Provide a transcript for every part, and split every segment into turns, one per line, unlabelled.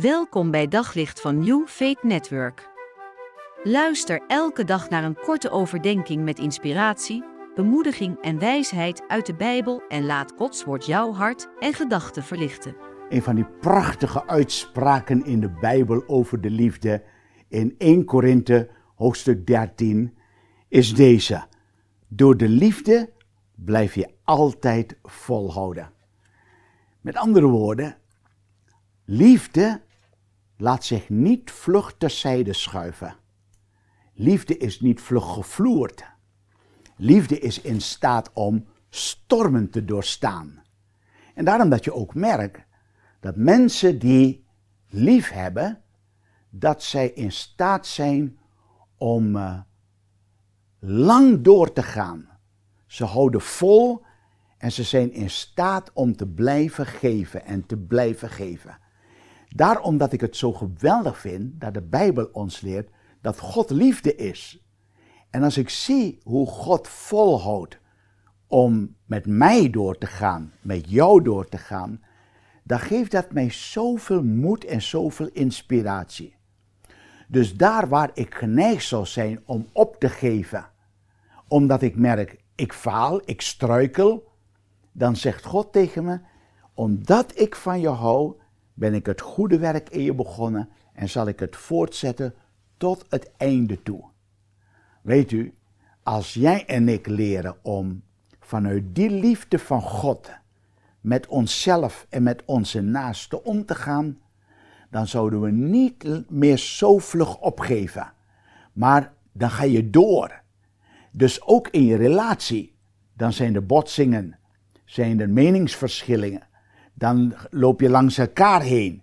Welkom bij Daglicht van New Faith Network. Luister elke dag naar een korte overdenking met inspiratie, bemoediging en wijsheid uit de Bijbel en laat Gods woord jouw hart en gedachten verlichten.
Een van die prachtige uitspraken in de Bijbel over de liefde in 1 Korinthe hoofdstuk 13 is deze. Door de liefde blijf je altijd volhouden. Met andere woorden, liefde laat zich niet vlug terzijde schuiven. Liefde is niet vlug gevloerd. Liefde is in staat om stormen te doorstaan. En daarom dat je ook merkt dat mensen die lief hebben, dat zij in staat zijn om uh, lang door te gaan. Ze houden vol en ze zijn in staat om te blijven geven en te blijven geven. Daarom dat ik het zo geweldig vind dat de Bijbel ons leert dat God liefde is. En als ik zie hoe God volhoudt om met mij door te gaan, met jou door te gaan, dan geeft dat mij zoveel moed en zoveel inspiratie. Dus daar waar ik geneigd zal zijn om op te geven, omdat ik merk, ik faal, ik struikel, dan zegt God tegen me, omdat ik van je hou, ben ik het goede werk in je begonnen en zal ik het voortzetten tot het einde toe. Weet u, als jij en ik leren om vanuit die liefde van God met onszelf en met onze naasten om te gaan, dan zouden we niet meer zo vlug opgeven. Maar dan ga je door. Dus ook in je relatie, dan zijn er botsingen, zijn er meningsverschillingen, dan loop je langs elkaar heen.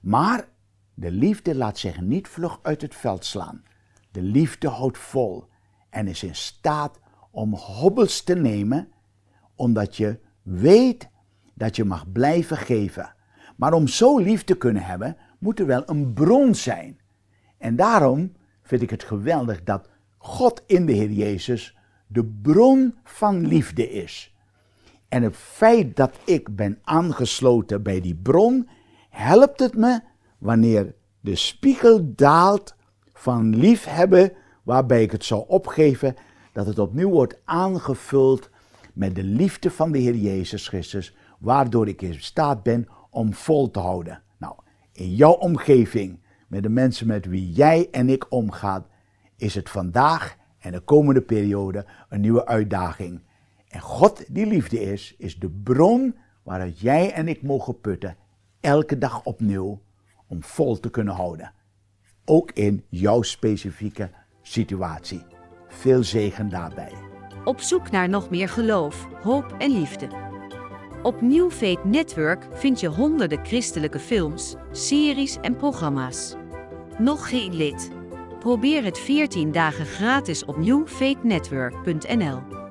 Maar de liefde laat zich niet vlug uit het veld slaan. De liefde houdt vol en is in staat om hobbels te nemen, omdat je weet dat je mag blijven geven. Maar om zo lief te kunnen hebben, moet er wel een bron zijn. En daarom vind ik het geweldig dat God in de Heer Jezus de bron van liefde is. En het feit dat ik ben aangesloten bij die bron, helpt het me wanneer de spiegel daalt van liefhebben, waarbij ik het zou opgeven, dat het opnieuw wordt aangevuld met de liefde van de Heer Jezus Christus, waardoor ik in staat ben om vol te houden. Nou, in jouw omgeving, met de mensen met wie jij en ik omgaan, is het vandaag en de komende periode een nieuwe uitdaging. En God die liefde is, is de bron waaruit jij en ik mogen putten, elke dag opnieuw, om vol te kunnen houden. Ook in jouw specifieke situatie. Veel zegen daarbij.
Op zoek naar nog meer geloof, hoop en liefde. Op New Faith Network vind je honderden christelijke films, series en programma's. Nog geen lid? Probeer het 14 dagen gratis op newfaithnetwork.nl.